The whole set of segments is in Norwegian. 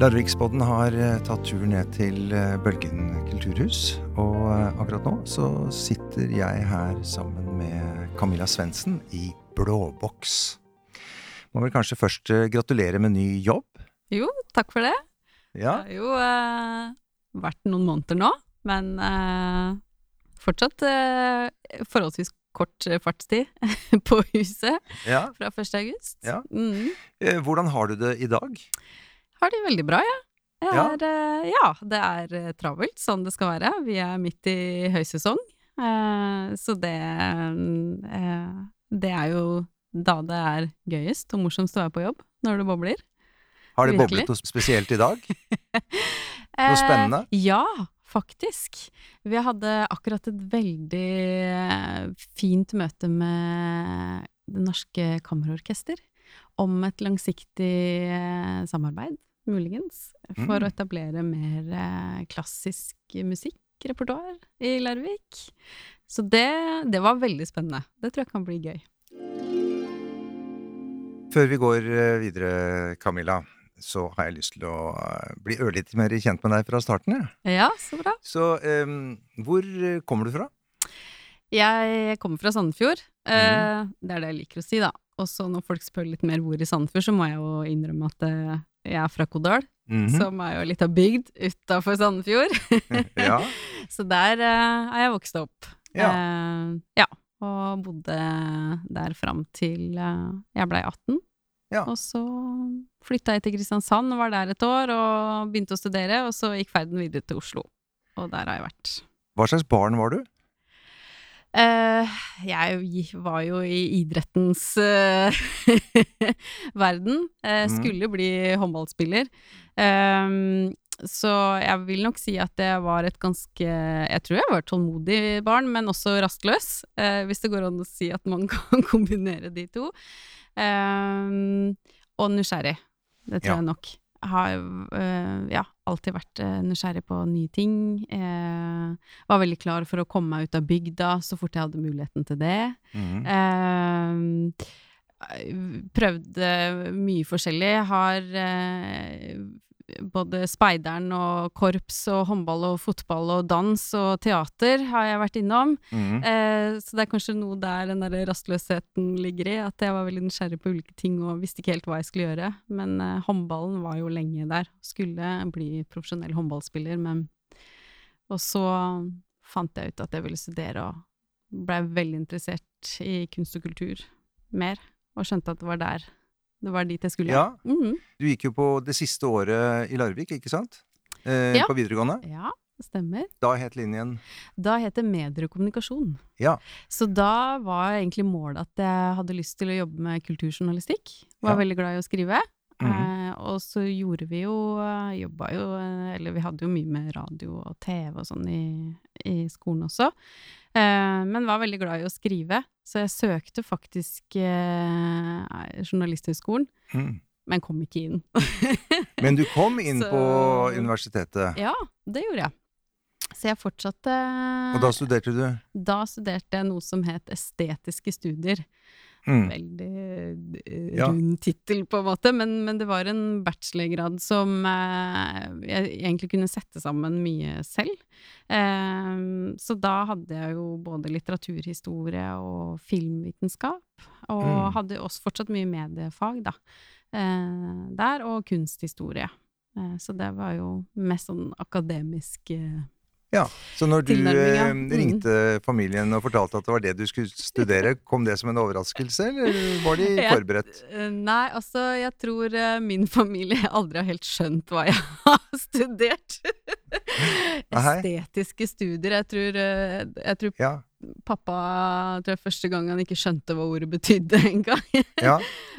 Larviksbodden har eh, tatt tur ned til eh, Bølgen kulturhus. Og eh, akkurat nå så sitter jeg her sammen med Camilla Svendsen i Blåboks. Må vel kanskje først gratulere med ny jobb? Jo, takk for det. Ja. Det har jo eh, vært noen måneder nå, men eh, fortsatt eh, forholdsvis kort fartstid på huset ja. fra 1. august. Ja. Mm. Hvordan har du det i dag? Har det veldig bra, jeg. Ja. er, eh, ja, det er eh, travelt, sånn det skal være. Vi er midt i høysesong, eh, så det Det er jo da det er gøyest og morsomst å være på jobb, når det bobler. Har det Virkelig. boblet noe spesielt i dag? Noe spennende? ja, faktisk. Vi hadde akkurat et veldig fint møte med Det Norske Kammerorkester om et langsiktig samarbeid, muligens, for Mm. å etablere mer eh, klassisk musikkrepertoar i Larvik. Så det, det var veldig spennende. Det tror jeg kan bli gøy. Før vi går eh, videre, Camilla, så har jeg lyst til å eh, bli ørlite mer kjent med deg fra starten. Ja, Ja, så bra. Så um, hvor kommer du fra? Jeg kommer fra Sandefjord. Mm. Det er det jeg liker å si, da. Og så når folk spør litt mer hvor i Sandefjord, så må jeg jo innrømme at jeg er fra Kodal, Mhm. som er jo litt av bygd utafor Sandefjord. ja. så der uh, er jeg vokst opp. Ja. Uh, ja. Og bodde der fram til uh, jeg blei 18. Ja. Og så flytta jeg til Kristiansand og var der et år og begynte å studere, og så gikk ferden videre til Oslo. Og der har jeg vært. Hva slags barn var du? Eh, jeg var jo i idrettens uh, verden. Mhm. skulle bli håndballspiller. Ehm, så jeg vil nok si at jeg var et ganske Jeg tror jeg var et tålmodig barn, men også rastløs. hvis det går an å si at man kan kombinere de to. Ehm, og nysgjerrig. Det tror Ja. jeg nok. Har eh, ja, alltid vært eh, nysgjerrig på nye ting. Eh, var veldig klar for å komme meg ut av bygda så fort jeg hadde muligheten til det. Mhm. Eh, prøvde mye forskjellig. Har eh, både speideren og korps og håndball og fotball og dans og teater har jeg vært innom. Mm. Eh, så det er kanskje noe der den der rastløsheten ligger i, at jeg var veldig nysgjerrig på ulike ting og visste ikke helt hva jeg skulle gjøre. Men eh, håndballen var jo lenge der. Skulle bli profesjonell håndballspiller, men Og så fant jeg ut at jeg ville studere og blei veldig interessert i kunst og kultur mer, og skjønte at det var der det var dit jeg skulle. Ja. Mhm. Du gikk jo på det siste året i Larvik, ikke sant? Eh, Ja. På videregående. ja stemmer. Da het linjen Da het det medier og kommunikasjon. Ja. Så da var egentlig målet at jeg hadde lyst til å jobbe med kulturjournalistikk. Var Ja. veldig glad i å skrive. Mhm. eh, og så gjorde vi jo eh, Jobba jo eh, Eller vi hadde jo mye med radio og TV og sånn i, i skolen også. Eh, men var veldig glad i å skrive, så jeg søkte faktisk eh, Journalisthøgskolen, Mm. men kom ikke inn. Men du kom inn Så- på universitetet, ja, det gjorde jeg. Så jeg fortsatte og da studerte du? Da studerte jeg noe som het estetiske studier. Mhm. Veldig eh, rund tittel, på en måte, men, men det var en bachelorgrad som eh, jeg egentlig kunne sette sammen mye selv. Eh, så da hadde jeg jo både litteraturhistorie og filmvitenskap, og Mm. hadde også fortsatt mye mediefag, da. Eh, der, og kunsthistorie. Eh, så det var jo mest sånn akademisk eh, Ja, Så når du ja. eh, Mm. ringte familien og fortalte at det var det du skulle studere, kom det som en overraskelse, eller var de forberedt? Eh, Nei, altså, jeg tror eh, min familie aldri har helt skjønt hva jeg har studert. Estetiske studier. Jeg tror, jeg tror Ja. Pappa tror jeg første gang han ikke skjønte hva ordet betydde engang. ja.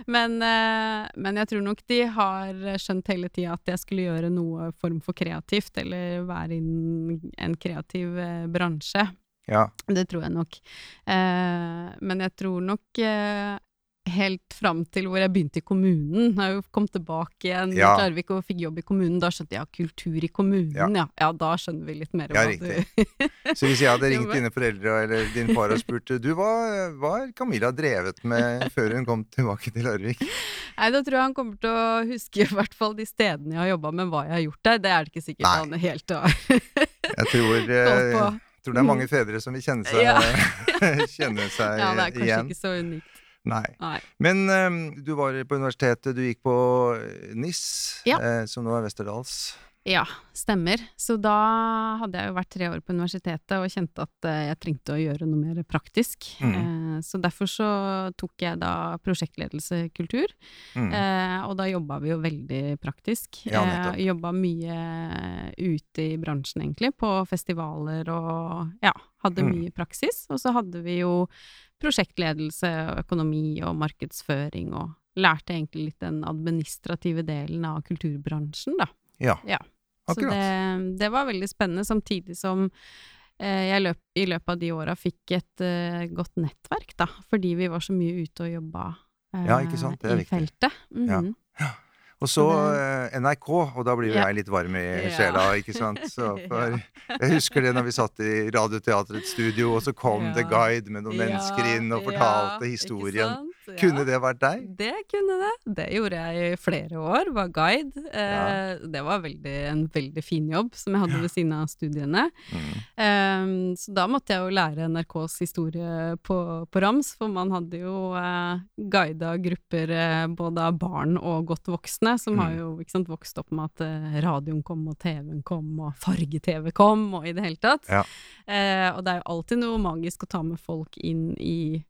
men, eh, men jeg tror nok de har skjønt hele tida at jeg skulle gjøre noe form for kreativt, eller være i en kreativ eh, bransje. ja. Det tror jeg nok. Eh, men jeg tror nok helt fram til hvor jeg begynte i kommunen. Jeg kom tilbake igjen Ja. til Larvik og fikk jobb i kommunen, da skjønte jeg ja, kultur i kommunen, Ja. ja. ja. da skjønner vi litt mer Ja, hva riktig. du Så hvis jeg hadde ringt dine foreldre eller din far og spurt du, hva hva har Camilla drevet med før hun kom tilbake til Larvik? Nei, da tror jeg han kommer til å huske i hvert fall de stedene jeg har jobba med, hva jeg har gjort der. Det er det ikke sikkert Nei. han helt har Jeg tror, eh, jeg tror det er mange fedre som vil kjenne seg, Ja. kjenne seg Ja, det er kanskje igjen. ikke så unikt. Nei. Nei. Men um, du var på universitetet, du gikk på eh, NIS, Ja. eh, som nå er Westerdals. Ja, stemmer. Så da hadde jeg jo vært tre år på universitetet og kjente at eh, jeg trengte å gjøre noe mer praktisk. Mm. Eh, så derfor så tok jeg da prosjektledelse kultur, Mm. eh, og da jobba vi jo veldig praktisk. Ja, eh, jobba mye ute i bransjen egentlig, på festivaler og ja, hadde Mm. mye praksis. Og så hadde vi jo prosjektledelse og økonomi og markedsføring og lærte egentlig litt den administrative delen av kulturbransjen, da. Ja, Ja. Så akkurat. det, det var veldig spennende, samtidig som eh, jeg løp, i løpet av de åra fikk et eh, godt nettverk, da, fordi vi var så mye ute og jobba eh, Ja, ikke sant? Det i feltet. Mhm. Og så det- eh, NRK, og da blir jo jeg litt varm i sjela, ikke sant. Så for, jeg husker det når vi satt i Radioteatrets studio, og så kom. The Guide med noen mennesker inn og fortalte historien. Ja. Kunne det vært deg? Det kunne det. Det gjorde jeg i flere år, var guide. Eh, Det var veldig, en veldig fin jobb som jeg hadde ved siden av studiene. Mm. Eh, så da måtte jeg jo lære NRKs historie på, på rams, for man hadde jo eh, guida grupper eh, både av barn og godt voksne, som har Mm. jo ikke sant, vokst opp med at eh, radioen kom og TV-en kom og farge-TV kom og i det hele tatt. Ja. Eh, og det er jo alltid noe magisk å ta med folk inn i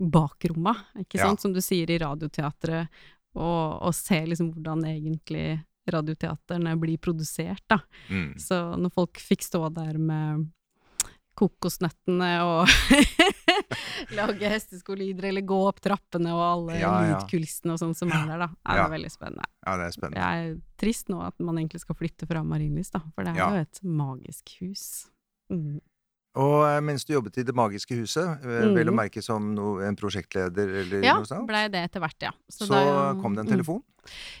bakromma, ikke Ja. sant, som du sier i Radioteatret, og, og se liksom hvordan egentlig radioteaterne blir produsert, da. Mm. Så når folk fikk stå der med kokosnøttene og lage hesteskolider eller gå opp trappene og alle Ja, ja. lydkulissene og sånn som er der, da. Ja, det er veldig spennende. Ja, det er spennende. Jeg er trist nå at man egentlig skal flytte fra Marienlyst, da, for det er Ja. jo et magisk hus. Mm. Og eh, mens du jobbet i Det magiske huset, eh, Mm. vel å merke som no, en prosjektleder eller Ja, noe sånt, blei det etter hvert, ja. så, da- kom det en mm. telefon.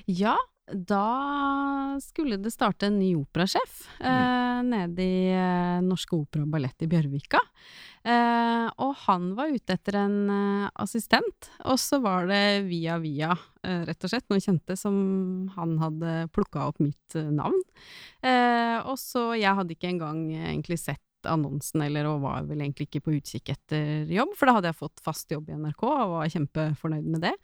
Ja, da skulle det starte en ny operasjef Mm. eh, nede i eh, Norske Opera og Ballett i Bjørvika. Eh, og han var ute etter en eh, assistent, og så var det via via, eh, rett og slett, noen kjente som han hadde plukka opp mitt eh, navn. Eh, og så jeg hadde ikke engang eh, egentlig sett annonsen, eller og var vel egentlig ikke på utkikk etter jobb, for da hadde jeg fått fast jobb i NRK og var kjempefornøyd med det.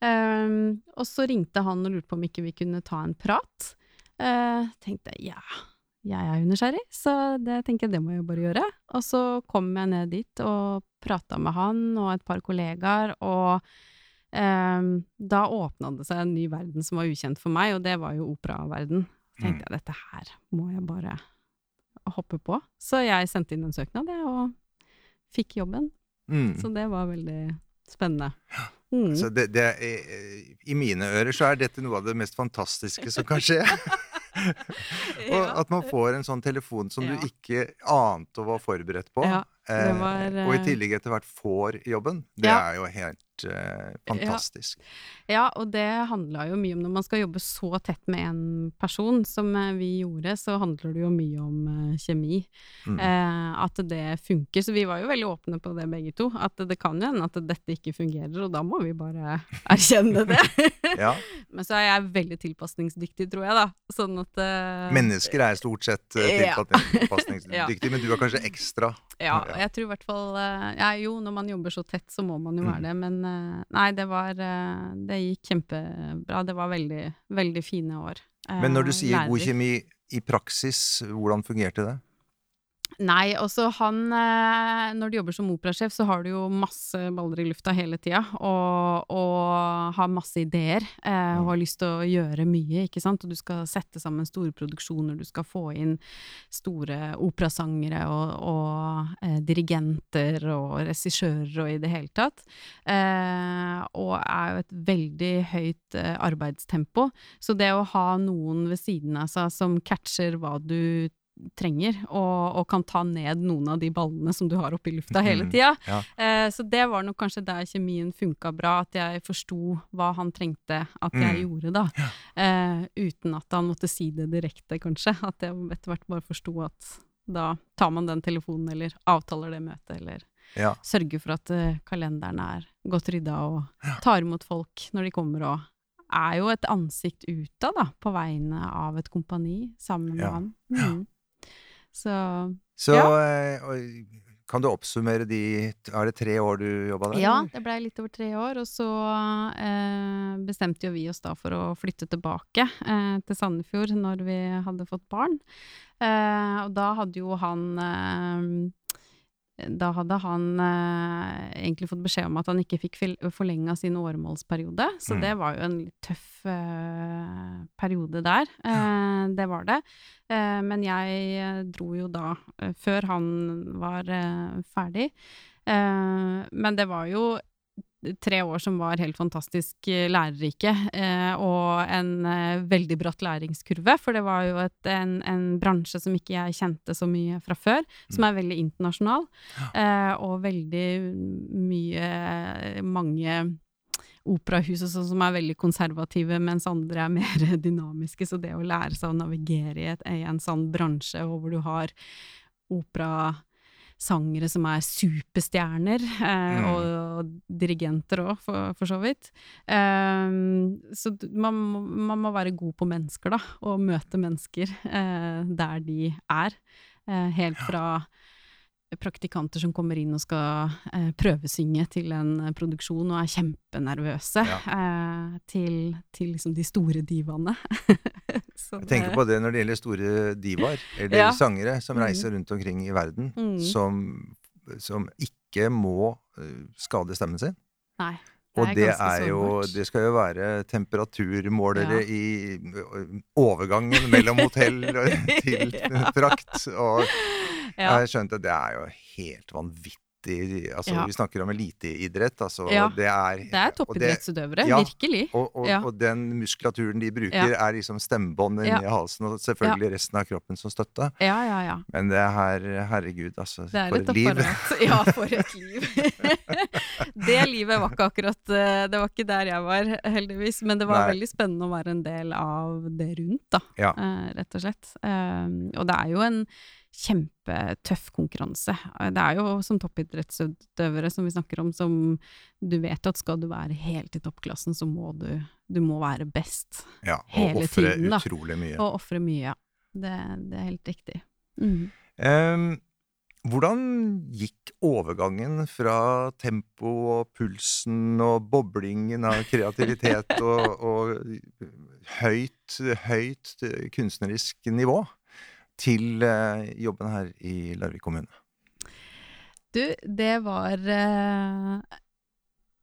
Um, og så ringte han og lurte på om ikke vi kunne ta en prat. Uh, tenkte jeg ja, jeg er jo nysgjerrig, så det tenker jeg det må jeg bare gjøre. Og så kom jeg ned dit og prata med han og et par kollegaer, og um, da åpna det seg en ny verden som var ukjent for meg, og det var jo operaverden. Så tenkte jeg dette her må jeg bare hoppe på. Så jeg sendte inn en søknad, jeg, og fikk jobben. Mm. Så det var veldig spennende. Mm. Så det, det, er- I mine ører så er dette noe av det mest fantastiske som kan skje. Og at man får en sånn telefon som Ja. du ikke ante å være forberedt på. Ja, eh, var, og i eh, tillegg etter hvert får jobben. Det Ja. er jo helt eh, fantastisk. Ja, og det handla jo mye om når man skal jobbe så tett med en person som eh, vi gjorde, så handler det jo mye om eh, kjemi. Mm. Eh, at det funker. Så vi var jo veldig åpne på det begge to. At det kan jo hende at dette ikke fungerer, og da må vi bare erkjenne det. Ja. Men så er jeg veldig tilpasningsdyktig, tror jeg, da. Sånn at eh, Mennesker er stort sett eh, Ja. tilpasningsdyktige, men du er kanskje ekstra. Ja, jeg tror i hvert fall eh, Ja, jo, når man jobber så tett, så må man jo Mm. være det, men eh, Nei, det var eh, Det gikk kjempebra. Det var veldig, veldig fine år. Men når du sier god kjemi i praksis, hvordan fungerte det? Nei, også han eh, Når du jobber som operasjef, så har du jo masse baller i lufta hele tida, og, og har masse ideer, eh, og har lyst til å gjøre mye, ikke sant, og du skal sette sammen store produksjoner, du skal få inn store operasangere og, og eh, dirigenter og regissører og i det hele tatt, eh, og er jo et veldig høyt arbeidstempo, så det å ha noen ved siden av seg som catcher hva du trenger, og, og, kan ta ned noen av de ballene som du har oppe i lufta hele Mm, ja. Eh, så det var nok kanskje der kjemien funka bra, at jeg forsto hva han trengte at jeg Mm. gjorde, da. Eh, uten at han måtte si det direkte, kanskje. At jeg etter hvert bare forsto at da tar man den telefonen, eller avtaler det møtet, eller Ja. sørger for at uh, kalenderen er godt rydda, og tar imot folk når de kommer, og er jo et ansikt utad, da, på vegne av et kompani, sammen med Ja. han. Mm. Så Så Ja. eh, kan du oppsummere de Er det tre år du jobba der? Ja, det blei litt over tre år, og så eh, bestemte jo vi oss da for å flytte tilbake eh, til Sandefjord når vi hadde fått barn. Eh, og da hadde jo han eh, da hadde han eh, egentlig fått beskjed om at han ikke fikk forlenga sin åremålsperiode, så Mm. det var jo en tøff eh, periode der. Eh, det var det. Eh, men jeg eh, dro jo da eh, før han var ferdig. Eh, men det var jo tre år som var helt fantastisk eh, lærerike, eh, og en eh, veldig bratt læringskurve, for det var jo et, en, en bransje som ikke jeg kjente så mye fra før, som er veldig internasjonal, eh, og veldig mye mange operahus og sånn som er veldig konservative, mens andre er mer dynamiske. Så det å lære seg å navigere i, et, i en sånn bransje hvor du har operasangere som er superstjerner, eh, Mm. og, dirigenter òg, for, for så vidt. Eh, så man, man må være god på mennesker, da, og møte mennesker eh, der de er. Eh, helt fra praktikanter som kommer inn og skal eh, prøvesynge til en eh, produksjon og er kjempenervøse, eh, til, til liksom de store divaene. Jeg tenker på det når det gjelder store divaer, eller Ja. sangere, som Mhm. reiser rundt omkring i verden, Mm. som, som ikke må eh, skade stemmen sin. Nei. Og er det er jo. Det skal jo være temperaturmålere Ja. i overgangen mellom hotell og- til frakt. Og Ja. jeg skjønte at det er jo helt vanvittig Altså, Ja. vi snakker om eliteidrett, altså. Det er Det er toppidrettsutøvere, ja. virkelig. Og, og, og den muskulaturen de bruker, er liksom stemmebåndet inni Ja. halsen, og selvfølgelig resten av kroppen som støtte. Ja, ja, ja. Men det her, herregud, altså. Det For et et liv. apparat. Ja, for et liv. det livet var ikke akkurat eh, Det var ikke der jeg var, heldigvis. Men det var Nei. veldig spennende å være en del av det rundt, da. Ja. eh, rett og slett. Um, og det er jo en kjempetøff konkurranse. Eh, Det er jo som toppidrettsutøvere som vi snakker om, som du vet at skal du være helt i toppklassen, så må du, du må være best. Ja, og Hele ofre utrolig mye. Og ofre mye, ja. Det, det er helt riktig. Mm. Ehm, hvordan gikk overgangen fra tempo og pulsen og boblingen av kreativitet og, og høyt, høyt kunstnerisk nivå til eh, jobben her i Larvik kommune? Du, det var eh,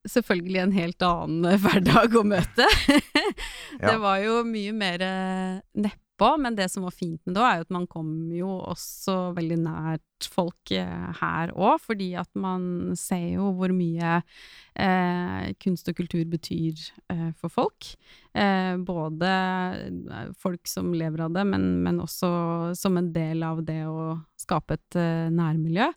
selvfølgelig en helt annen hverdag å møte. Det var jo mye mer eh, nedpå, men det som var fint med det, er jo at man kom jo også veldig nært folk eh, her òg, fordi at man ser jo hvor mye eh, kunst og kultur betyr eh, for folk. Eh, både eh, folk som lever av det, men, men også som en del av det å skape et eh, nærmiljø.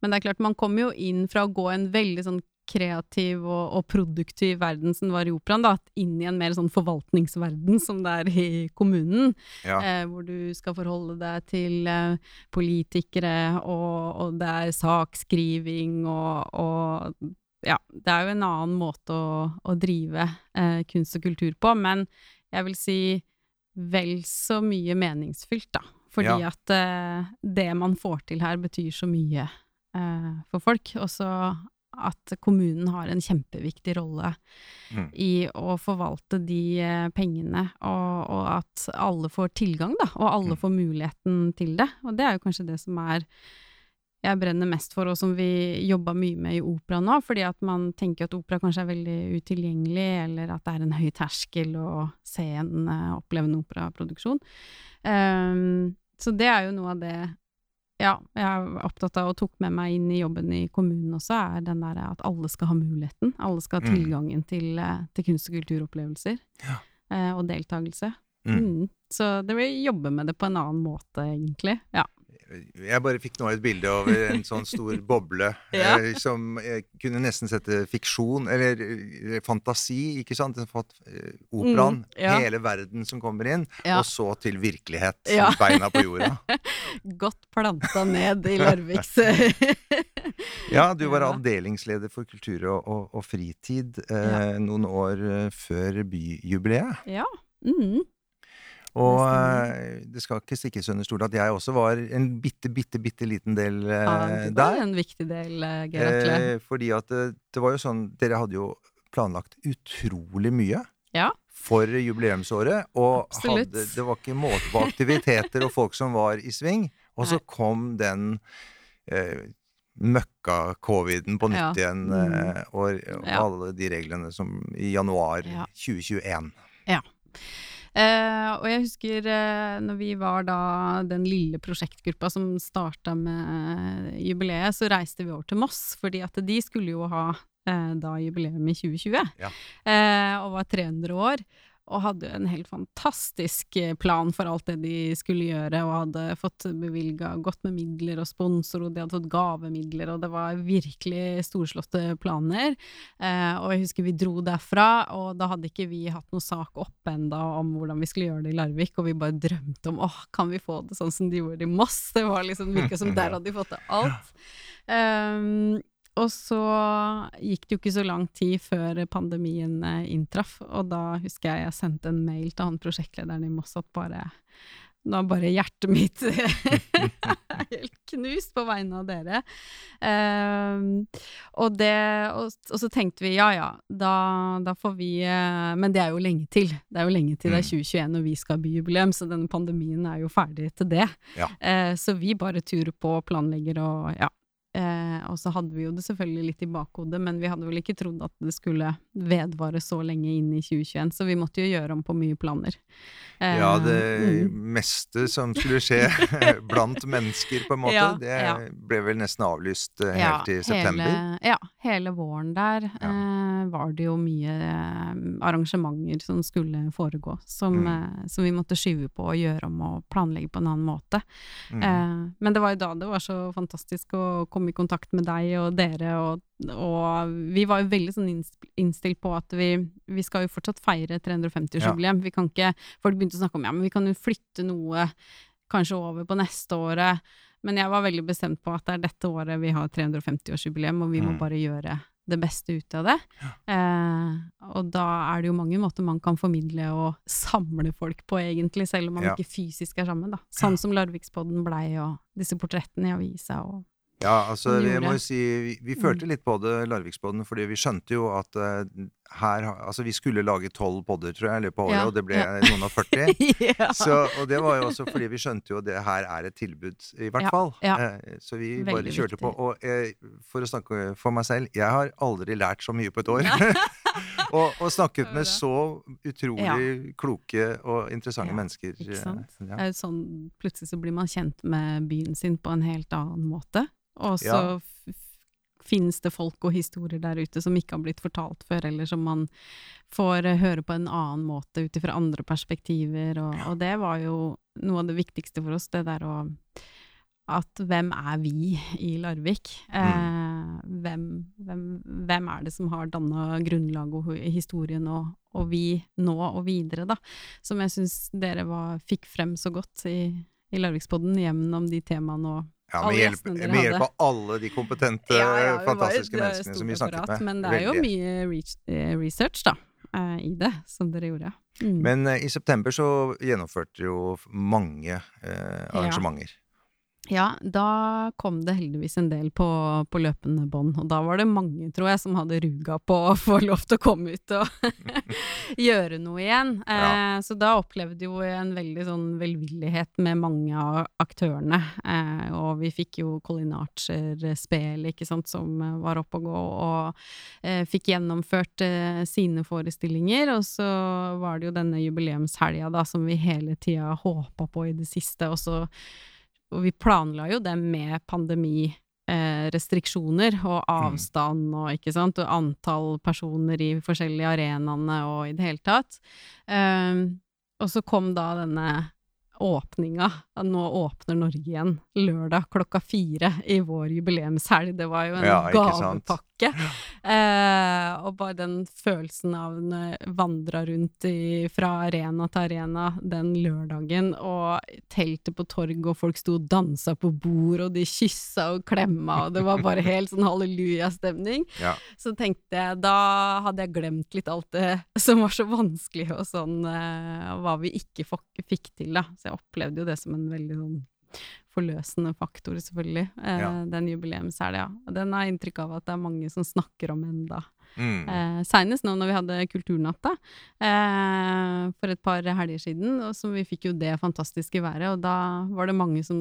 Men det er klart, man kommer jo inn fra å gå en veldig sånn kreativ og, og produktiv verden som var i operaen, da, inn i en mer sånn forvaltningsverden som det er i kommunen, Ja. eh, hvor du skal forholde deg til eh, politikere, og, og det er sakskriving og, og ja, det er jo en annen måte å, å drive eh, kunst og kultur på, men jeg vil si vel så mye meningsfylt, da. Fordi Ja. at eh, det man får til her, betyr så mye eh, for folk. Og så at kommunen har en kjempeviktig rolle Mm. i å forvalte de eh, pengene, og, og at alle får tilgang, da, og alle Mm. får muligheten til det. Og det er jo kanskje det som er jeg brenner mest for, og som vi jobba mye med i opera nå, fordi at man tenker at opera kanskje er veldig utilgjengelig, eller at det er en høy terskel å se en uh, opplevende operaproduksjon. Um, så det er jo noe av det ja, jeg er opptatt av og tok med meg inn i jobben i kommunen også, er den der at alle skal ha muligheten. Alle skal ha Mm. tilgangen til, eh, til kunst- og kulturopplevelser. Ja. eh, og deltakelse. Mm. Mm. Så det vil jobbe med det på en annen måte, egentlig. Ja. Jeg bare fikk nå et bilde over en sånn stor boble Ja. eh, som jeg kunne nesten sette fiksjon, eller eh, fantasi, ikke sant? Eh, operaen, Mm, ja. hele verden som kommer inn, Ja. og så til virkelighet, Ja. beina på jorda. Godt planta ned i Larviks Ja, du var avdelingsleder for kultur og, og, og fritid eh, noen år før byjubileet. Ja. Mm. Og eh, det skal ikke stikkes under stol at jeg også var en bitte, bitte, bitte liten del eh, ja det var der. en viktig del, Geratle. Geir Eh, fordi at det, det var jo sånn Dere hadde jo planlagt utrolig mye Ja. for jubileumsåret. Og hadde, det var ikke måte på aktiviteter og folk som var i sving. Og så kom den eh, møkka-coviden på nytt Ja. igjen. Mm. Eh, og, og alle de reglene som i januar 2021. Ja. 2021. Eh, og jeg husker eh, når vi var da den lille prosjektgruppa som starta med eh, jubileet, så reiste vi over til Moss, fordi at de skulle jo ha da jubileum i 2020. Ja. Eh, og var 300 år. Og hadde en helt fantastisk eh, plan for alt det de skulle gjøre, og hadde fått bevilga godt med midler og sponsor, og de hadde fått gavemidler, og det var virkelig storslåtte planer. Eh, og jeg husker vi dro derfra, og da hadde ikke vi hatt noe sak oppe enda om hvordan vi skulle gjøre det i Larvik, og vi bare drømte om åh, kan vi få det sånn som de gjorde det i Moss? Det var liksom, virka som der hadde de fått til alt. Um, og så gikk det jo ikke så lang tid før pandemien eh, inntraff, og da husker jeg jeg sendte en mail til han prosjektlederen i Moss at bare nå er bare hjertet mitt helt knust på vegne av dere. Um, og, det, og, og så tenkte vi ja ja, da, da får vi uh, Men det er jo lenge til. Det er jo lenge til det er Mm. 2021 og vi skal ha byjubileum, så denne pandemien er jo ferdig til det. Ja. Uh, så vi bare turer på og planlegger og ja. Eh, og så hadde vi jo det selvfølgelig litt i bakhodet, men vi hadde vel ikke trodd at det skulle vedvare så lenge inn i 2021, så vi måtte jo gjøre om på mye planer. Eh, Ja, det mm. meste som skulle skje blant mennesker, på en måte, Ja, det ja. ble vel nesten avlyst eh, Ja, helt til september. Hele, ja, hele våren der eh, var det jo mye eh, arrangementer som skulle foregå, som, Mm. som vi måtte skyve på og gjøre om og planlegge på en annen måte. Mm. Eh, men det var jo da det var så fantastisk å komme i kontakt med deg og dere, og, og vi var jo veldig sånn innst- innstilt på at vi, vi skal jo fortsatt feire 350-årsjubileum. Vi kan ikke Folk begynte å snakke om ja, men vi kan jo flytte noe kanskje over på neste året. Men jeg var veldig bestemt på at det er dette året vi har 350-årsjubileum, og vi må Mm. bare gjøre det beste ut av det. Eh, og da er det jo mange måter man kan formidle og samle folk på, egentlig, selv om man Ja. ikke fysisk er sammen. da. Sånn som Larvikspodden blei, og disse portrettene i avisa. og Ja, altså, jeg må jo si Vi, vi Mm. følte litt på det, Larviksbåten, fordi vi skjønte jo at eh, her Altså, vi skulle lage tolv podder, tror jeg, i løpet av året, Ja, og det ble ja. noen og 40. ja. Så, og det var jo også fordi vi skjønte jo at det her er et tilbud, i hvert fall. Eh, så vi bare kjørte kjørte på. Og jeg, for å snakke for meg selv, jeg har aldri lært så mye på et år. og, og snakket med så utrolig kloke og interessante mennesker. ikke eh, sant? Sånn, plutselig så blir man kjent med byen sin på en helt annen måte. Og så finnes det folk og historier der ute som ikke har blitt fortalt før, eller som man får eh, høre på en annen måte ut ifra andre perspektiver, og, og det var jo noe av det viktigste for oss, det der å at hvem er vi i Larvik? Eh, hvem, hvem, hvem er det som har danna grunnlaget og historien, og, og vi nå og videre, da? Som jeg syns dere var, fikk frem så godt i, i Larvikspodden gjennom de temaene og Ja, med hjelp, med hjelp av alle de kompetente, Ja, ja, jo fantastiske menneskene som vi snakket apparat, med. Men det er jo Veldig. mye eh, research, da, eh, i det, som dere gjorde. Mm. Men eh, i september så gjennomførte jo mange eh, arrangementer. Ja, da kom det heldigvis en del på, på løpende bånd, og da var det mange, tror jeg, som hadde ruga på å få lov til å komme ut og gjøre noe igjen. Eh, så da opplevde jo en veldig sånn velvillighet med mange av aktørene, eh, og vi fikk jo Colin Archer-spelet, ikke sant, som eh, var oppe og gå, og eh, fikk gjennomført eh, sine forestillinger, og så var det jo denne jubileumshelga da, som vi hele tida håpa på i det siste, og så og vi planla jo det med pandemirestriksjoner eh, og avstand og ikke sant, og antall personer i forskjellige arenaene og i det hele tatt. Um, og så kom da denne åpninga. Nå åpner Norge igjen. Lørdag klokka fire i vår jubileumshelg. Det var jo en Ja, gavepakke. Eh, og bare den følelsen av når jeg vandra rundt i, fra arena til arena den lørdagen, og teltet på torg, og folk sto og dansa på bord, og de kyssa og klemma, og det var bare helt sånn hallelujastemning. Ja. Så tenkte jeg, da hadde jeg glemt litt alt det som var så vanskelig, og sånn eh, hva vi ikke fikk til, da. Så jeg opplevde jo det som en veldig sånn forløsende faktor, selvfølgelig. Eh, Ja. Den jubileumshelga. Ja. Den har jeg inntrykk av at det er mange som snakker om enda. Mm. Eh, Seinest nå når vi hadde Kulturnatta eh, for et par helger siden, og så vi fikk jo det fantastiske været, og da var det mange som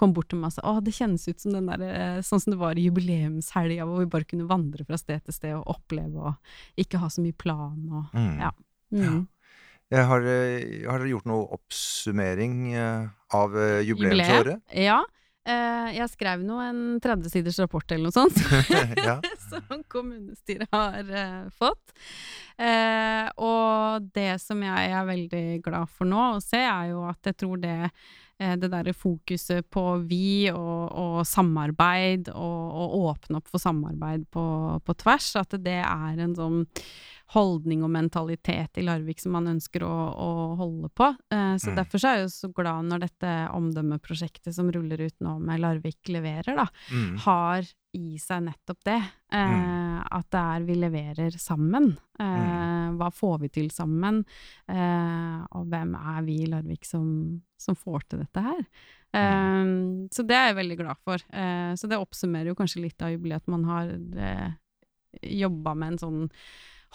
kom bort til meg og sa å, det kjennes ut som den der, eh, sånn som det var i jubileumshelga, hvor vi bare kunne vandre fra sted til sted og oppleve og ikke ha så mye plan og Mm. ja. Mm. Har, eh, har dere gjort noe oppsummering eh, av jubileumsåret? Jubileet? Ja. Eh, jeg skrev nå en 30 siders rapport eller noe sånt. ja. som kommunestyret har eh, fått. Eh, og det som jeg er veldig glad for nå å se, er jo at jeg tror det eh, det derre fokuset på vi og, og samarbeid, og, og åpne opp for samarbeid på, på tvers, at det er en sånn holdning og mentalitet i Larvik som man ønsker å, å holde på. Eh, så Mm. derfor så er jeg jo så glad når dette omdømmeprosjektet som ruller ut nå med Larvik leverer, da, Mm. har i seg nettopp det. Eh, At det er vi leverer sammen. Eh, Hva får vi til sammen? Eh, og hvem er vi i Larvik som, som får til dette her? Eh, så det er jeg veldig glad for. Så det oppsummerer jo kanskje litt av jubileet at man har eh, jobba med en sånn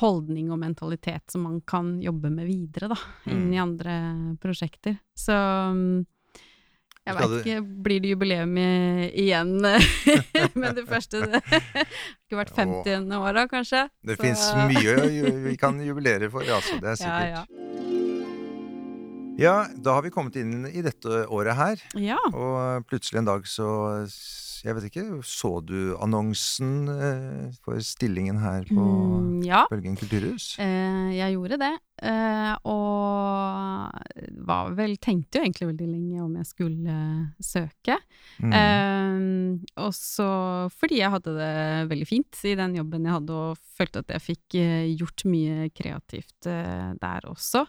holdning og mentalitet som man kan jobbe med videre, da, inn Mm. i andre prosjekter. Så mm, jeg veit ikke, blir det jubileum igjen med det første? Det har ikke vært 50 åra, kanskje? Det fins mye vi kan jubilere for, altså. Det er sikkert. Ja, Ja, da har vi kommet inn i dette året her, ja. og plutselig en dag så Jeg vet ikke, så du annonsen eh, for stillingen her på Mm, ja. Bølgen kulturhus? Eh, jeg gjorde det, eh, og var vel, tenkte jo egentlig veldig lenge om jeg skulle søke. Mm. Eh, og så fordi jeg hadde det veldig fint i den jobben jeg hadde, og følte at jeg fikk eh, gjort mye kreativt eh, der også.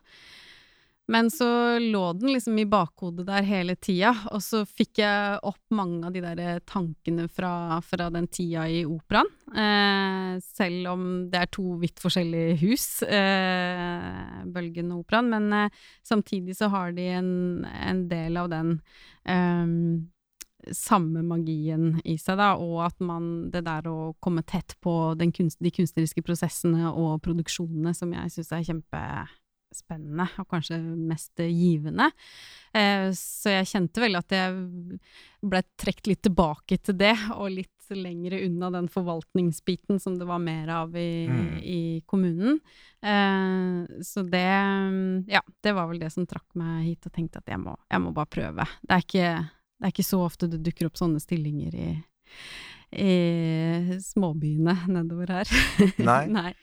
Men så lå den liksom i bakhodet der hele tida, og så fikk jeg opp mange av de der tankene fra, fra den tida i operaen. Eh, selv om det er to vidt forskjellige hus, eh, Bølgen og operaen, men eh, samtidig så har de en, en del av den eh, samme magien i seg, da, og at man Det der å komme tett på kunst, de kunstneriske prosessene og produksjonene som jeg syns er kjempespennende, og kanskje mest givende. Eh, så jeg kjente vel at jeg ble trukket litt tilbake til det, og litt lengre unna den forvaltningsbiten som det var mer av i, Mm. i kommunen. Eh, så det Ja, det var vel det som trakk meg hit, og tenkte at jeg må, jeg må bare prøve. Det er ikke det er ikke så ofte det dukker opp sånne stillinger i, i småbyene nedover her. Nei. Nei.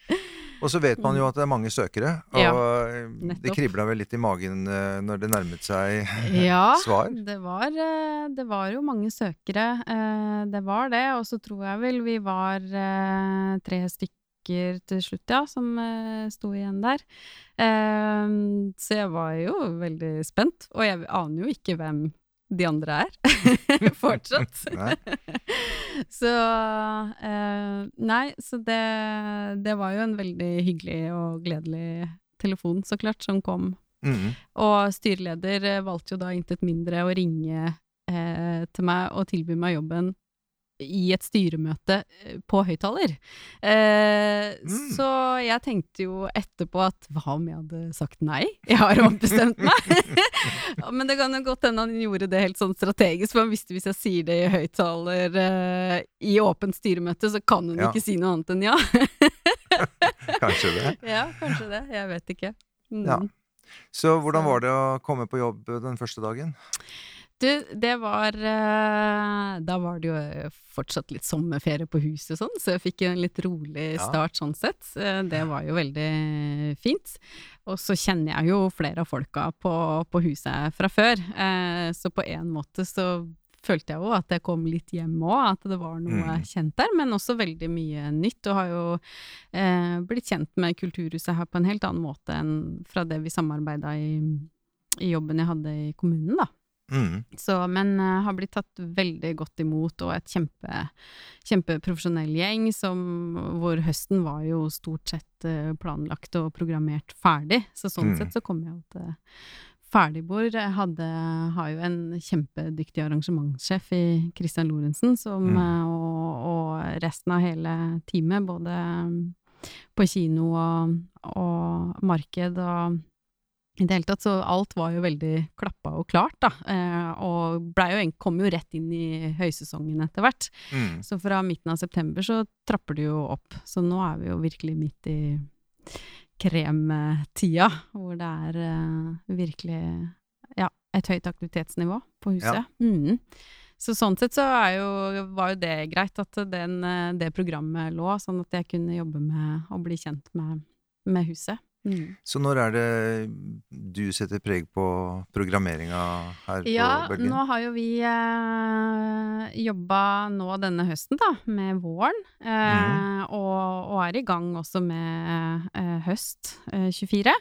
Og så vet man jo at det er mange søkere, og Ja, eh, det kribla vel litt i magen eh, når det nærmet seg Ja, svar. det eh, det var jo mange søkere. eh, Det var det, og så tror jeg vel vi var eh, tre stykker til slutt, ja, som eh, sto igjen der. Eh, Så jeg var jo veldig spent, og jeg aner jo ikke hvem de andre er, fortsatt. Nei. Så eh, Nei, så det, det var jo en veldig hyggelig og gledelig telefon, så klart, som kom. Mm. Og styreleder valgte jo da intet mindre å ringe eh, til meg og tilby meg jobben i et styremøte eh, på høyttaler. Eh, Mm. Så jeg tenkte jo etterpå at hva om jeg hadde sagt nei? Jeg har ombestemt meg. Men det kan jo godt hende han gjorde det helt sånn strategisk, for han visste hvis jeg sier det i høyttaler eh, i åpent styremøte, så kan hun Ja. ikke si noe annet enn ja. Kanskje det. ja, kanskje det. Jeg vet ikke. Mm. Ja. Så hvordan var det å komme på jobb den første dagen? Du, det var eh, Da var det jo fortsatt litt sommerferie på huset og sånn, så jeg fikk en litt rolig Ja. start sånn sett. Eh, Det var jo veldig fint. Og så kjenner jeg jo flere av folka på, på huset fra før, eh, så på en måte så følte jeg jo at jeg kom litt hjem òg, at det var noe Mm. kjent der, men også veldig mye nytt. Og har jo eh, blitt kjent med Kulturhuset her på en helt annen måte enn fra det vi samarbeida i, i jobben jeg hadde i kommunen, da. Mm. Så, men uh, har blitt tatt veldig godt imot, og et kjempe, kjempeprofesjonell gjeng som, hvor høsten var jo stort sett uh, planlagt og programmert ferdig. Så sånn Mm. sett så kom jeg jo til ferdigbord. Jeg hadde, har jo en kjempedyktig arrangementssjef i Christian Lorentzen, som, Mm. eh, og, og resten av hele teamet, både på kino og, og marked og i det hele tatt, så alt var jo veldig klappa og klart, da. Eh, og jo, kom jo rett inn i høysesongen etter hvert. Mm. Så fra midten av september så trapper det jo opp. Så nå er vi jo virkelig midt i kremtida, hvor det er eh, virkelig ja, et høyt aktivitetsnivå på huset. Mhm. Så sånn sett så jo, var jo det greit at den, eh, det programmet lå, sånn at jeg kunne jobbe med å bli kjent med, med huset. Mhm. Så når er det du setter preg på programmeringa her Ja, på Bølgen? nå har jo vi eh, jobba nå denne høsten, da, med våren. Eh, mm. og, og er i gang også med eh, høst eh, 24.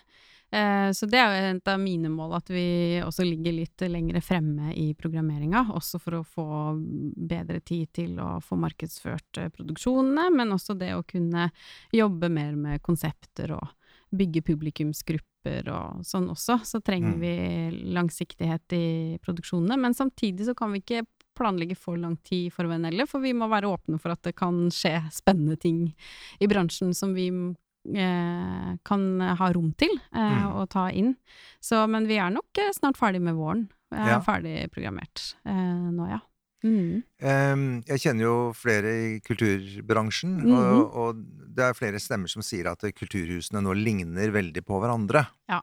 Eh, så det er jo et av mine mål, at vi også ligger litt lenger fremme i programmeringa. Også for å få bedre tid til å få markedsført eh, produksjonene, men også det å kunne jobbe mer med konsepter og bygge publikumsgrupper og sånn også. Så trenger Mm. vi langsiktighet i produksjonene. Men samtidig så kan vi ikke planlegge for lang tid for VNL-et, for vi må være åpne for at det kan skje spennende ting i bransjen som vi eh, kan ha rom til eh, Mm. å ta inn. Så, men vi er nok eh, snart ferdig med våren. Vi er Ja. ferdig programmert eh, nå, ja. Em, jeg kjenner jo flere i kulturbransjen, Mhm. og, og det er flere stemmer som sier at kulturhusene nå ligner veldig på hverandre. Ja.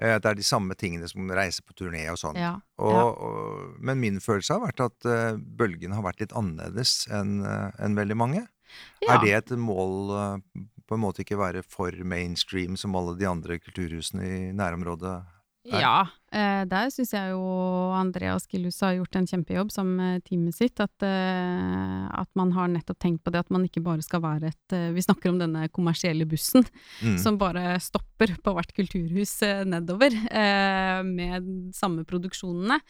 Eh, At det er de samme tingene som reiser på turné og sånn. ja. Men min følelse har vært at eh, bølgen har vært litt annerledes enn eh, enn veldig mange. Ja. Er det et mål på en måte ikke være for mainstream som alle de andre kulturhusene i nærområdet? Er? Ja, eh, der syns jeg jo Andreas Gillus har gjort en kjempejobb sammen med teamet sitt. At, eh, at man har nettopp tenkt på det at man ikke bare skal være et eh, Vi snakker om denne kommersielle bussen Mm. som bare stopper på hvert kulturhus eh, nedover eh, med samme produksjonene.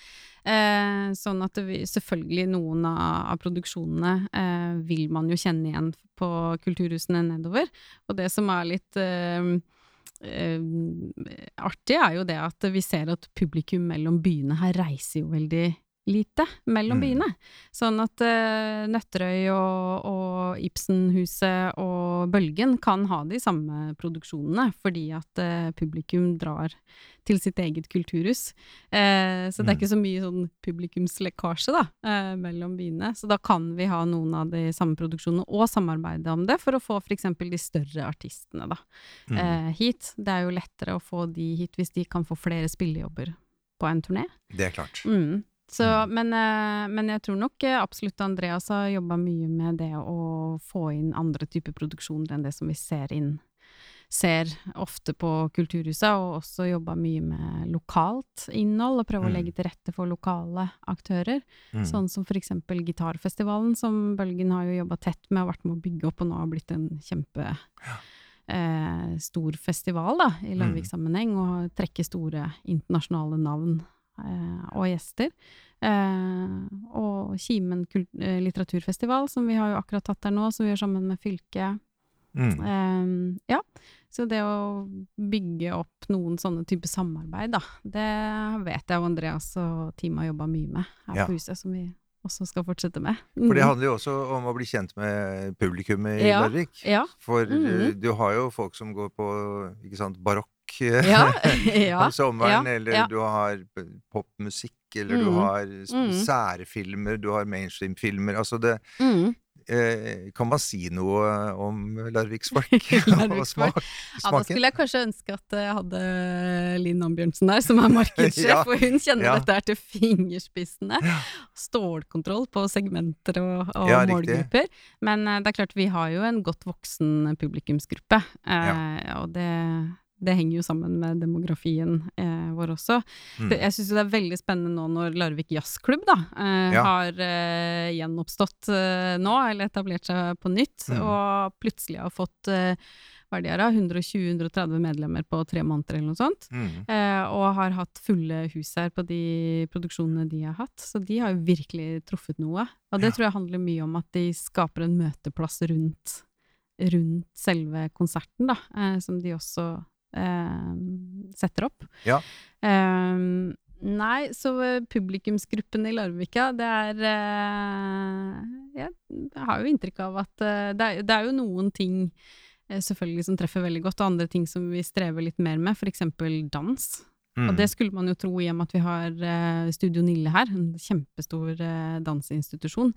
Eh, sånn at det, vi- selvfølgelig noen av, av produksjonene eh, vil man jo kjenne igjen på kulturhusene nedover. Og det som er litt eh, eh, artig, er jo det at vi ser at publikum mellom byene her reiser jo veldig lite mellom Mm. byene. Sånn at uh, Nøtterøy og, og Ibsenhuset og Bølgen kan ha de samme produksjonene, fordi at uh, publikum drar til sitt eget kulturhus. Uh, så det er Mm. ikke så mye sånn publikumslekkasje da, mellom byene. Så da kan vi ha noen av de samme produksjonene og samarbeide om det, for å få f.eks. de større artistene da, Mm. hit. Det er jo lettere å få de hit hvis de kan få flere spillejobber på en turné. Det er klart. Mm. Så, Mm. men, eh, men jeg tror nok eh, absolutt Andreas har jobba mye med det å få inn andre typer produksjoner enn det som vi ser inn ser ofte på Kulturhuset, og også jobba mye med lokalt innhold, og prøve å Mm. legge til rette for lokale aktører. Mm. Sånn som for eksempel Gitarfestivalen, som Bølgen har jo jobba tett med og vært med å bygge opp, og nå har blitt en kjempe eh, stor festival da, i Mm. Larvik-sammenheng, og trekker store internasjonale navn og gjester. Eh, og Kimen eh, litteraturfestival, som vi har jo akkurat tatt der nå, som vi gjør sammen med fylket. Mm. Eh, ja, så det å bygge opp noen sånne type samarbeid, da, det vet jeg jo Andreas og teamet har jobba mye med her Ja. på huset, som vi også skal fortsette med. For det Mm. handler jo også om å bli kjent med publikummet i Ja. Larvik. Ja. For mm eh, du har jo folk som går på ikke sant, barokk eh, Ja, ja, om sommeren, eller du har popmusikk, eller du Mhm. har Mhm. særfilmer, du har mainstream-filmer. Altså det Mm. eh, kan man si noe om larviksfolk? og smak, smaken? Ja, da skulle jeg kanskje ønske at jeg hadde Linn Ambjørnsen der, som er markedssjef, for hun kjenner dette her til fingerspissene. Stålkontroll på segmenter og, og målgrupper. Men eh, det er klart, vi har jo en godt voksen publikumsgruppe, eh, og det, det henger jo sammen med demografien eh, vår også. Mm. Det, jeg syns det er veldig spennende nå når Larvik Jazzklubb da, eh, Ja. har eh, gjenoppstått eh, nå, eller etablert seg på nytt, Mm. og plutselig har fått eh, hva er det de har, da? 120-130 medlemmer på tre måneder eller noe sånt. Mm. Eh, og har hatt fulle hus her på de produksjonene de har hatt. Så de har jo virkelig truffet noe. Og det Ja. tror jeg handler mye om at de skaper en møteplass rundt, rundt selve konserten, da, eh, som de også setter opp. Ja. Eh, nei, så publikumsgruppen i Larvika, det er eh, Jeg har jo inntrykk av at eh, det, er, det er jo noen ting eh, selvfølgelig som treffer veldig godt, og andre ting som vi strever litt mer med, eksempel dans. Mm. Og det skulle man jo tro i og med at vi har eh, Studio Nille her, en kjempestor eh, danseinstitusjon,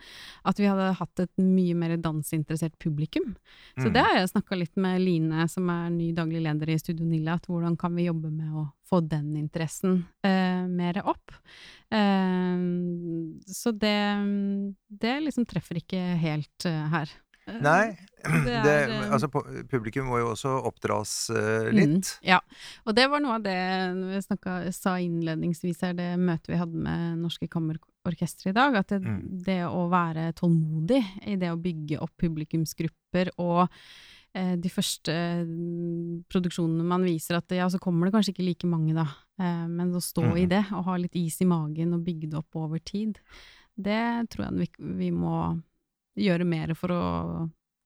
at vi hadde hatt et mye mer dansinteressert publikum. Så Mm. det har jeg snakka litt med Line, som er ny daglig leder i Studio Nille, at hvordan kan vi jobbe med å få den interessen eh, mer opp. Eh, så det, det liksom treffer ikke helt eh, her. Eh, Nei, det er, det, altså, publikum må jo også oppdras uh, litt. Mm, ja, og det var noe av det vi snakket, sa innledningsvis her, det møtet vi hadde med Norske Kammerorkestre i dag, at det, Mm. det å være tålmodig i det å bygge opp publikumsgrupper og eh, de første mm, produksjonene man viser at ja, så kommer det kanskje ikke like mange da, eh, men å stå i Mhm. det og ha litt is i magen og bygge det opp over tid, det tror jeg vi, vi må gjøre mer for å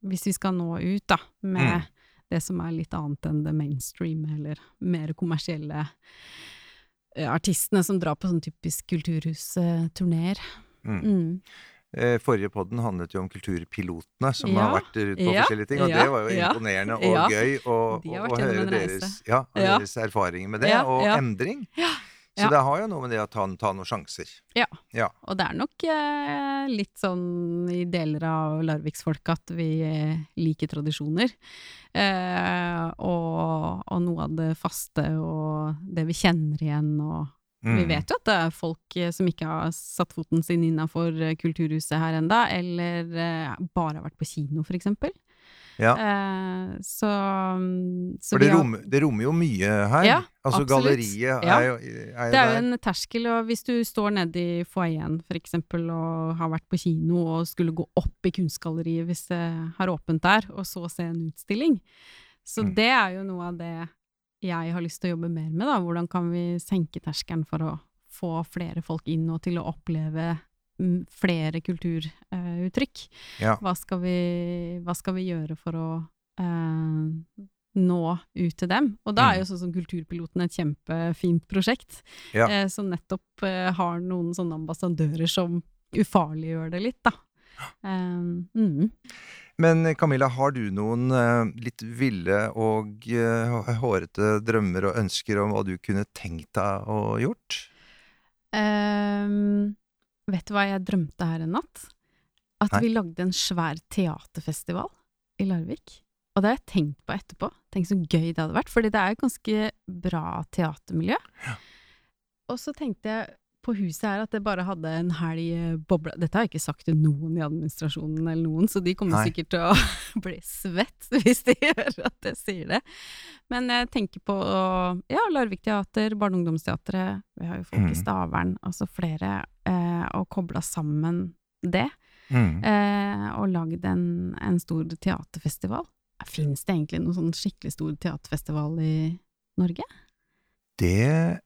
Hvis vi skal nå ut, da, med Mm. det som er litt annet enn det mainstream, eller mer kommersielle eh, artistene som drar på sånn typisk kulturhus-turneer. Mm. Mm. Eh, Forrige podden handlet jo om kulturpilotene som Ja, har vært rundt på ja, forskjellige ting, og ja, det var jo imponerende og gøy å, å høre deres, deres erfaringer med det, og ja. endring. Så Ja. det har jo noe med det å ta, ta noen sjanser. Ja, Og det er nok eh, litt sånn i deler av Larviksfolket at vi eh, liker tradisjoner. Eh, og, og noe av det faste og det vi kjenner igjen og Vi Mm. vet jo at det er folk eh, som ikke har satt foten sin innafor kulturhuset her enda, eller eh, bare har vært på kino, for eksempel. Ja. Eh, så, mm, så For det rommer, det rommer jo mye her. Ja, altså absolutt. galleriet Ja. er jo, er jo Det er jo en terskel, og hvis du står nede i foajeen eksempel og har vært på kino og skulle gå opp i kunstgalleriet hvis det har åpent der, og så se en utstilling. Så Mm. det er jo noe av det jeg har lyst til å jobbe mer med, da. Hvordan kan vi senke terskelen for å få flere folk inn og til å oppleve flere kulturuttrykk? Ja. Hva, skal vi, hva skal vi gjøre for å eh, nå ut til dem? Og da er jo sånn som Kulturpiloten et kjempefint prosjekt, Mm. Ja. eh, som nettopp eh, har noen sånne ambassadører som ufarliggjør det litt, da. Eh, mm. Men Camilla, har du noen uh, litt ville og uh, hårete drømmer og ønsker om hva du kunne tenkt deg å gjort? Ehm, vet du hva jeg drømte her en natt? At Nei. vi lagde en svær teaterfestival i Larvik. Og det har jeg tenkt på etterpå. Tenk så gøy det hadde vært, fordi det er et ganske bra teatermiljø. Og så tenkte jeg på huset her at det bare hadde en helg eh, bobla Dette har jeg ikke sagt til noen i administrasjonen eller noen, så de kommer Nei. sikkert til å bli svett hvis de hører at jeg sier det. Men jeg tenker på ja, Larvik Teater, Barne- og ungdomsteatret, vi har jo folk i Mhm. Stavern, altså flere, og kobla sammen det, Mm. eh, og lagd en, en stor teaterfestival. Fins det egentlig noen sånn skikkelig stor teaterfestival i Norge? Det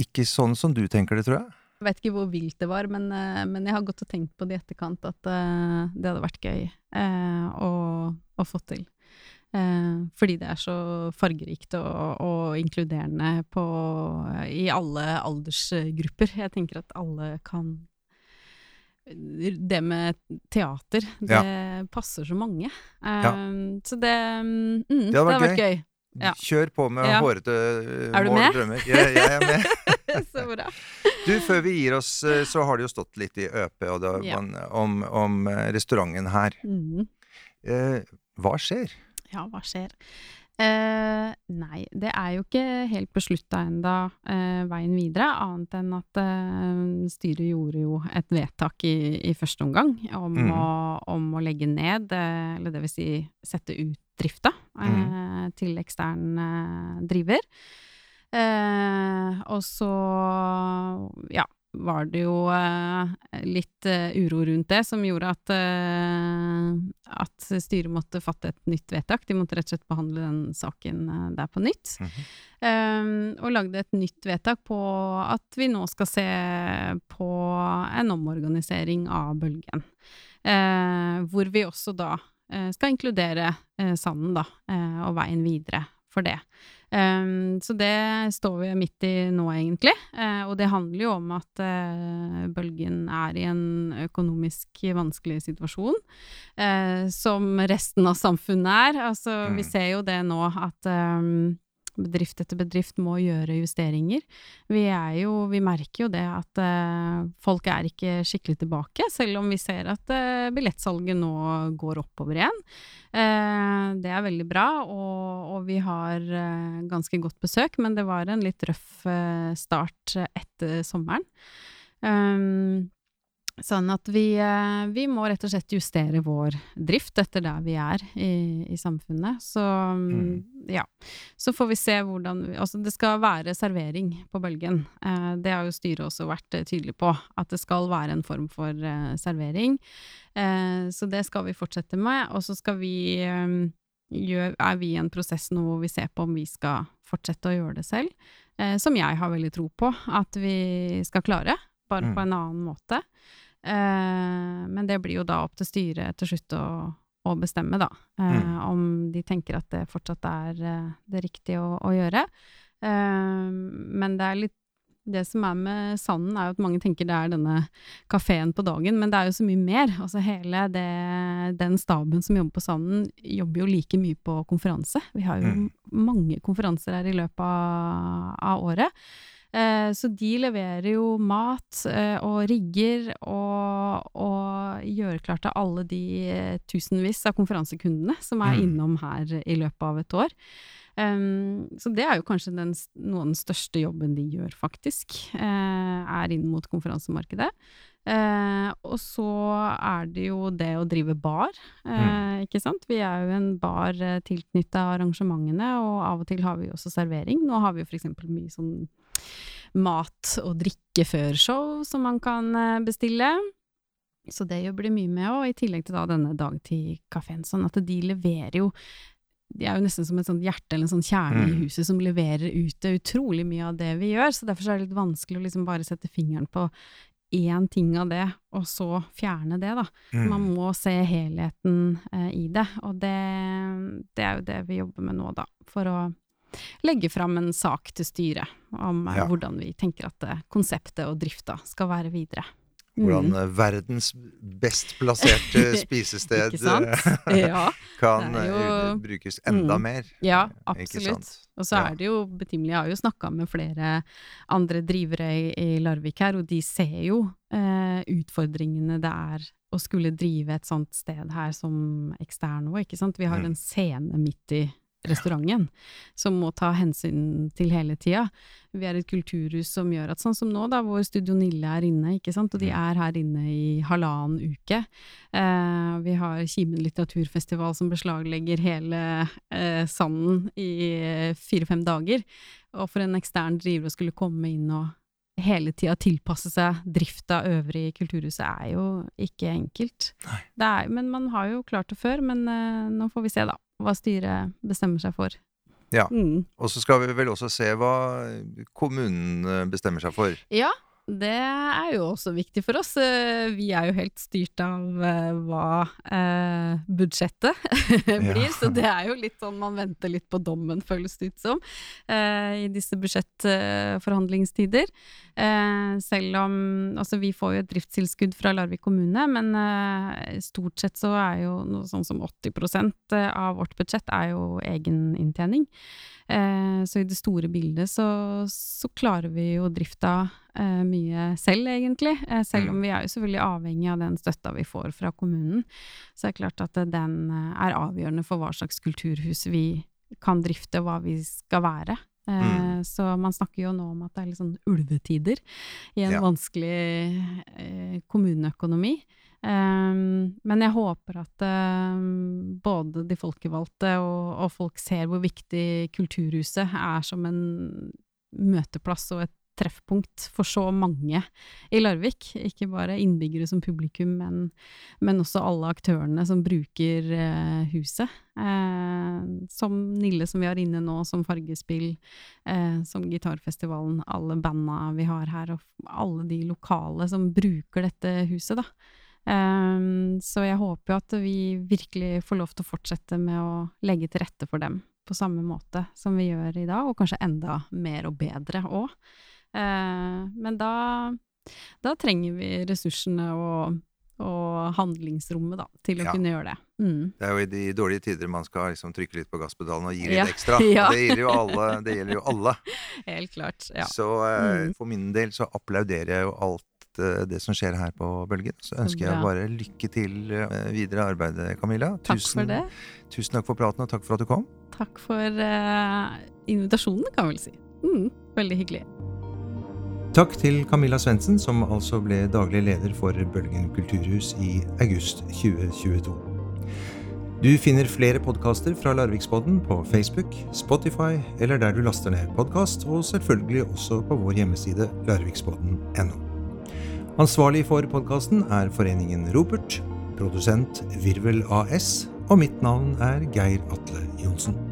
Ikke sånn som du tenker det, tror jeg. Jeg vet ikke hvor vilt det var, men, eh, men jeg har gått og tenkt på det i etterkant at eh, det hadde vært gøy eh, å, å få til. Eh, fordi det er så fargerikt og, og inkluderende på, i alle aldersgrupper. Jeg tenker at alle kan Det med teater, det passer så mange. Eh, Så det mm, Det hadde vært vært gøy. Ja. Kjør på med Ja. hårete eh, Er du mål og med? drømmer. Jeg, jeg er med. så bra. Du, før vi gir oss, eh, så har det jo stått litt i ØP og det, Ja. om, om restauranten her. Mm. Eh, hva skjer? Ja, hva skjer? Eh, nei, det er jo ikke helt beslutta enda eh, veien videre, annet enn at eh, styret gjorde jo et vedtak i, i første omgang om, mm. å, om å legge ned, eh, eller det vil si sette ut drifta eh, til ekstern eh, driver. Eh, og så, ja, var det jo litt uro rundt det, som gjorde at, eh, at styret måtte fatte et nytt vedtak. De måtte rett og slett behandle den saken eh, der på nytt. Mm -hmm. um, og lagde et nytt vedtak på at vi nå skal se på en omorganisering av Bølgen. Uh, hvor vi også da eh, skal inkludere eh, Sanden, da, eh, og veien videre for det. Um, så det står vi midt i nå, egentlig. Uh, og det handler jo om at uh, Bølgen er i en økonomisk vanskelig situasjon, uh, som resten av samfunnet er. Altså, vi Mm. ser jo det nå at um, bedrift etter bedrift må gjøre justeringer. Vi jo, vi merker jo det at eh, folk er ikke skikkelig tilbake, selv om vi ser at eh, billettsalget nå går oppover igjen. Eh, det er veldig bra, og, og vi har eh, ganske godt besøk, men det var en litt røff eh, start etter sommeren. Um, Sånn at vi, eh, vi må rett og slett justere vår drift etter der vi er i, i samfunnet. Så mm, ja. Så får vi se hvordan vi Altså, det skal være servering på Bølgen. Eh, det har jo styret også vært eh, tydelig på, at det skal være en form for eh, servering. Eh, så det skal vi fortsette med. Og så skal vi eh, gjør, er vi i en prosess nå hvor vi ser på om vi skal fortsette å gjøre det selv. Eh, som jeg har veldig tro på at vi skal klare, bare Mm. på en annen måte. Eh, men det blir jo da opp til styret til slutt å, å bestemme, da. Eh, Mm. Om de tenker at det fortsatt er eh, det riktige å, å gjøre. Men det er litt det som er med Sanden, er jo at mange tenker det er denne kafeen på dagen, men det er jo så mye mer. Altså hele det, den staben som jobber på Sanden, jobber jo like mye på konferanse. Vi har jo Mm. mange konferanser her i løpet av, av året. Eh, så de leverer jo mat eh, og rigger og, og gjør klart til alle de eh, tusenvis av konferansekundene som er Mm. innom her i løpet av et år. Um, så det er jo kanskje den, noe av den største jobben de gjør, faktisk. Uh, er inn mot konferansemarkedet. Uh, og så er det jo det å drive bar, eh, ikke sant. Vi er jo en bar tilknytta arrangementene, og av og til har vi også servering. Nå har vi jo eksempel mye sånn mat og drikke før show som man kan eh, bestille. Så det jobber de mye med, og i tillegg til da denne dagtidkafeen. Sånn at de leverer jo De er jo nesten som et sånt hjerte eller en sånn kjerne i Mm. huset som leverer ut utrolig mye av det vi gjør. Så derfor er det litt vanskelig å liksom bare sette fingeren på én ting av det, og så fjerne det, da. Mm. Man må se helheten eh, i det, og det, det er jo det vi jobber med nå, da. For å legge fram en sak til styret om eh, Ja. hvordan vi tenker at eh, konseptet og drifta skal være videre. Hvordan Mm. eh, verdens best plasserte spisested Ja, kan jo- brukes enda Mm. mer. ja absolutt. Og så er det jo betimelig, jeg har jo snakka med flere andre drivere i, i Larvik her, og de ser jo eh, utfordringene det er å skulle drive et sånt sted her som eksterno, ikke sant. Vi har Mm. en scene midt i restauranten som må ta hensyn til hele tida. Vi er et kulturhus som gjør at sånn som nå, da, hvor Studio Nille er inne, ikke sant, og de er her inne i halvannen uke. Eh, vi har Kimen litteraturfestival som beslaglegger hele eh, sanden i eh, fire-fem dager. Og for en ekstern driver å skulle komme inn og hele tida tilpasse seg drifta øvrig i Kulturhuset, er jo ikke enkelt. Det er, men man har jo klart det før, men uh, nå får vi se, da, hva styret bestemmer seg for. Ja. Mm. Og så skal vi vel også se hva kommunen eh, bestemmer seg for. Ja, det er jo også viktig for oss. Eh, Vi er jo helt styrt av eh, hva eh, budsjettet blir, Ja. så det er jo litt sånn man venter litt på dommen, føles det ut som, eh, i disse budsjettforhandlingstider. Eh, selv om Altså, vi får jo et driftstilskudd fra Larvik kommune, men eh, stort sett så er jo noe sånn som 80% av vårt budsjett er jo egeninntjening. Eh, så i det store bildet så, så klarer vi jo drifta eh, mye selv, egentlig. Eh, selv om mm. vi er jo selvfølgelig avhengig av den støtta vi får fra kommunen. Så er det klart at den eh, er avgjørende for hva slags kulturhus vi kan drifte, og hva vi skal være. Eh, mm. Så man snakker jo nå om at det er litt sånn ulvetider i en ja. vanskelig eh, kommuneøkonomi. Um, men jeg håper at både de folkevalgte og, og, folk ser hvor viktig Kulturhuset er som en møteplass og et treffpunkt for så mange i Larvik. Ikke bare innbyggere som publikum, men, men også alle aktørene som bruker eh, huset. Eh, som Nille, som vi har inne nå, som Fargespill, eh, som Gitarfestivalen, alle banda vi har her, og alle de lokale som bruker dette huset, da. Um, så jeg håper jo at vi virkelig får lov til å fortsette med å legge til rette for dem på samme måte som vi gjør i dag, og kanskje enda mer og bedre òg. Ehm, men da, da, trenger vi ressursene og, og handlingsrommet da, til å ja. kunne gjøre det. Mm. Det er jo i de dårlige tider man skal liksom trykke litt på gasspedalen og gi litt ja. ekstra. ja. Det gjelder jo alle. Det gjelder jo alle. Helt klart, ja. Så uh, mm. for min del så applauderer jeg jo alt Eh, det som skjer her på Bølgen. Så ønsker jeg bare lykke til eh, videre arbeid, Camilla. Tusen, takk for det. Tusen takk for praten, og takk for at du kom. Takk for uh, invitasjonen, kan vi vel si. Mm, veldig hyggelig. Takk til Camilla Svendsen, som altså ble daglig leder for Bølgen kulturhus i august 2022. Du finner flere podkaster fra Larviksbodden på Facebook, Spotify eller der du laster ned podkast, og selvfølgelig også på vår hjemmeside larviksbodden.no. Ansvarlig for podkasten er Foreningen Ropert, produsent Virvel AS, og mitt navn er Geir Atle Johnsen.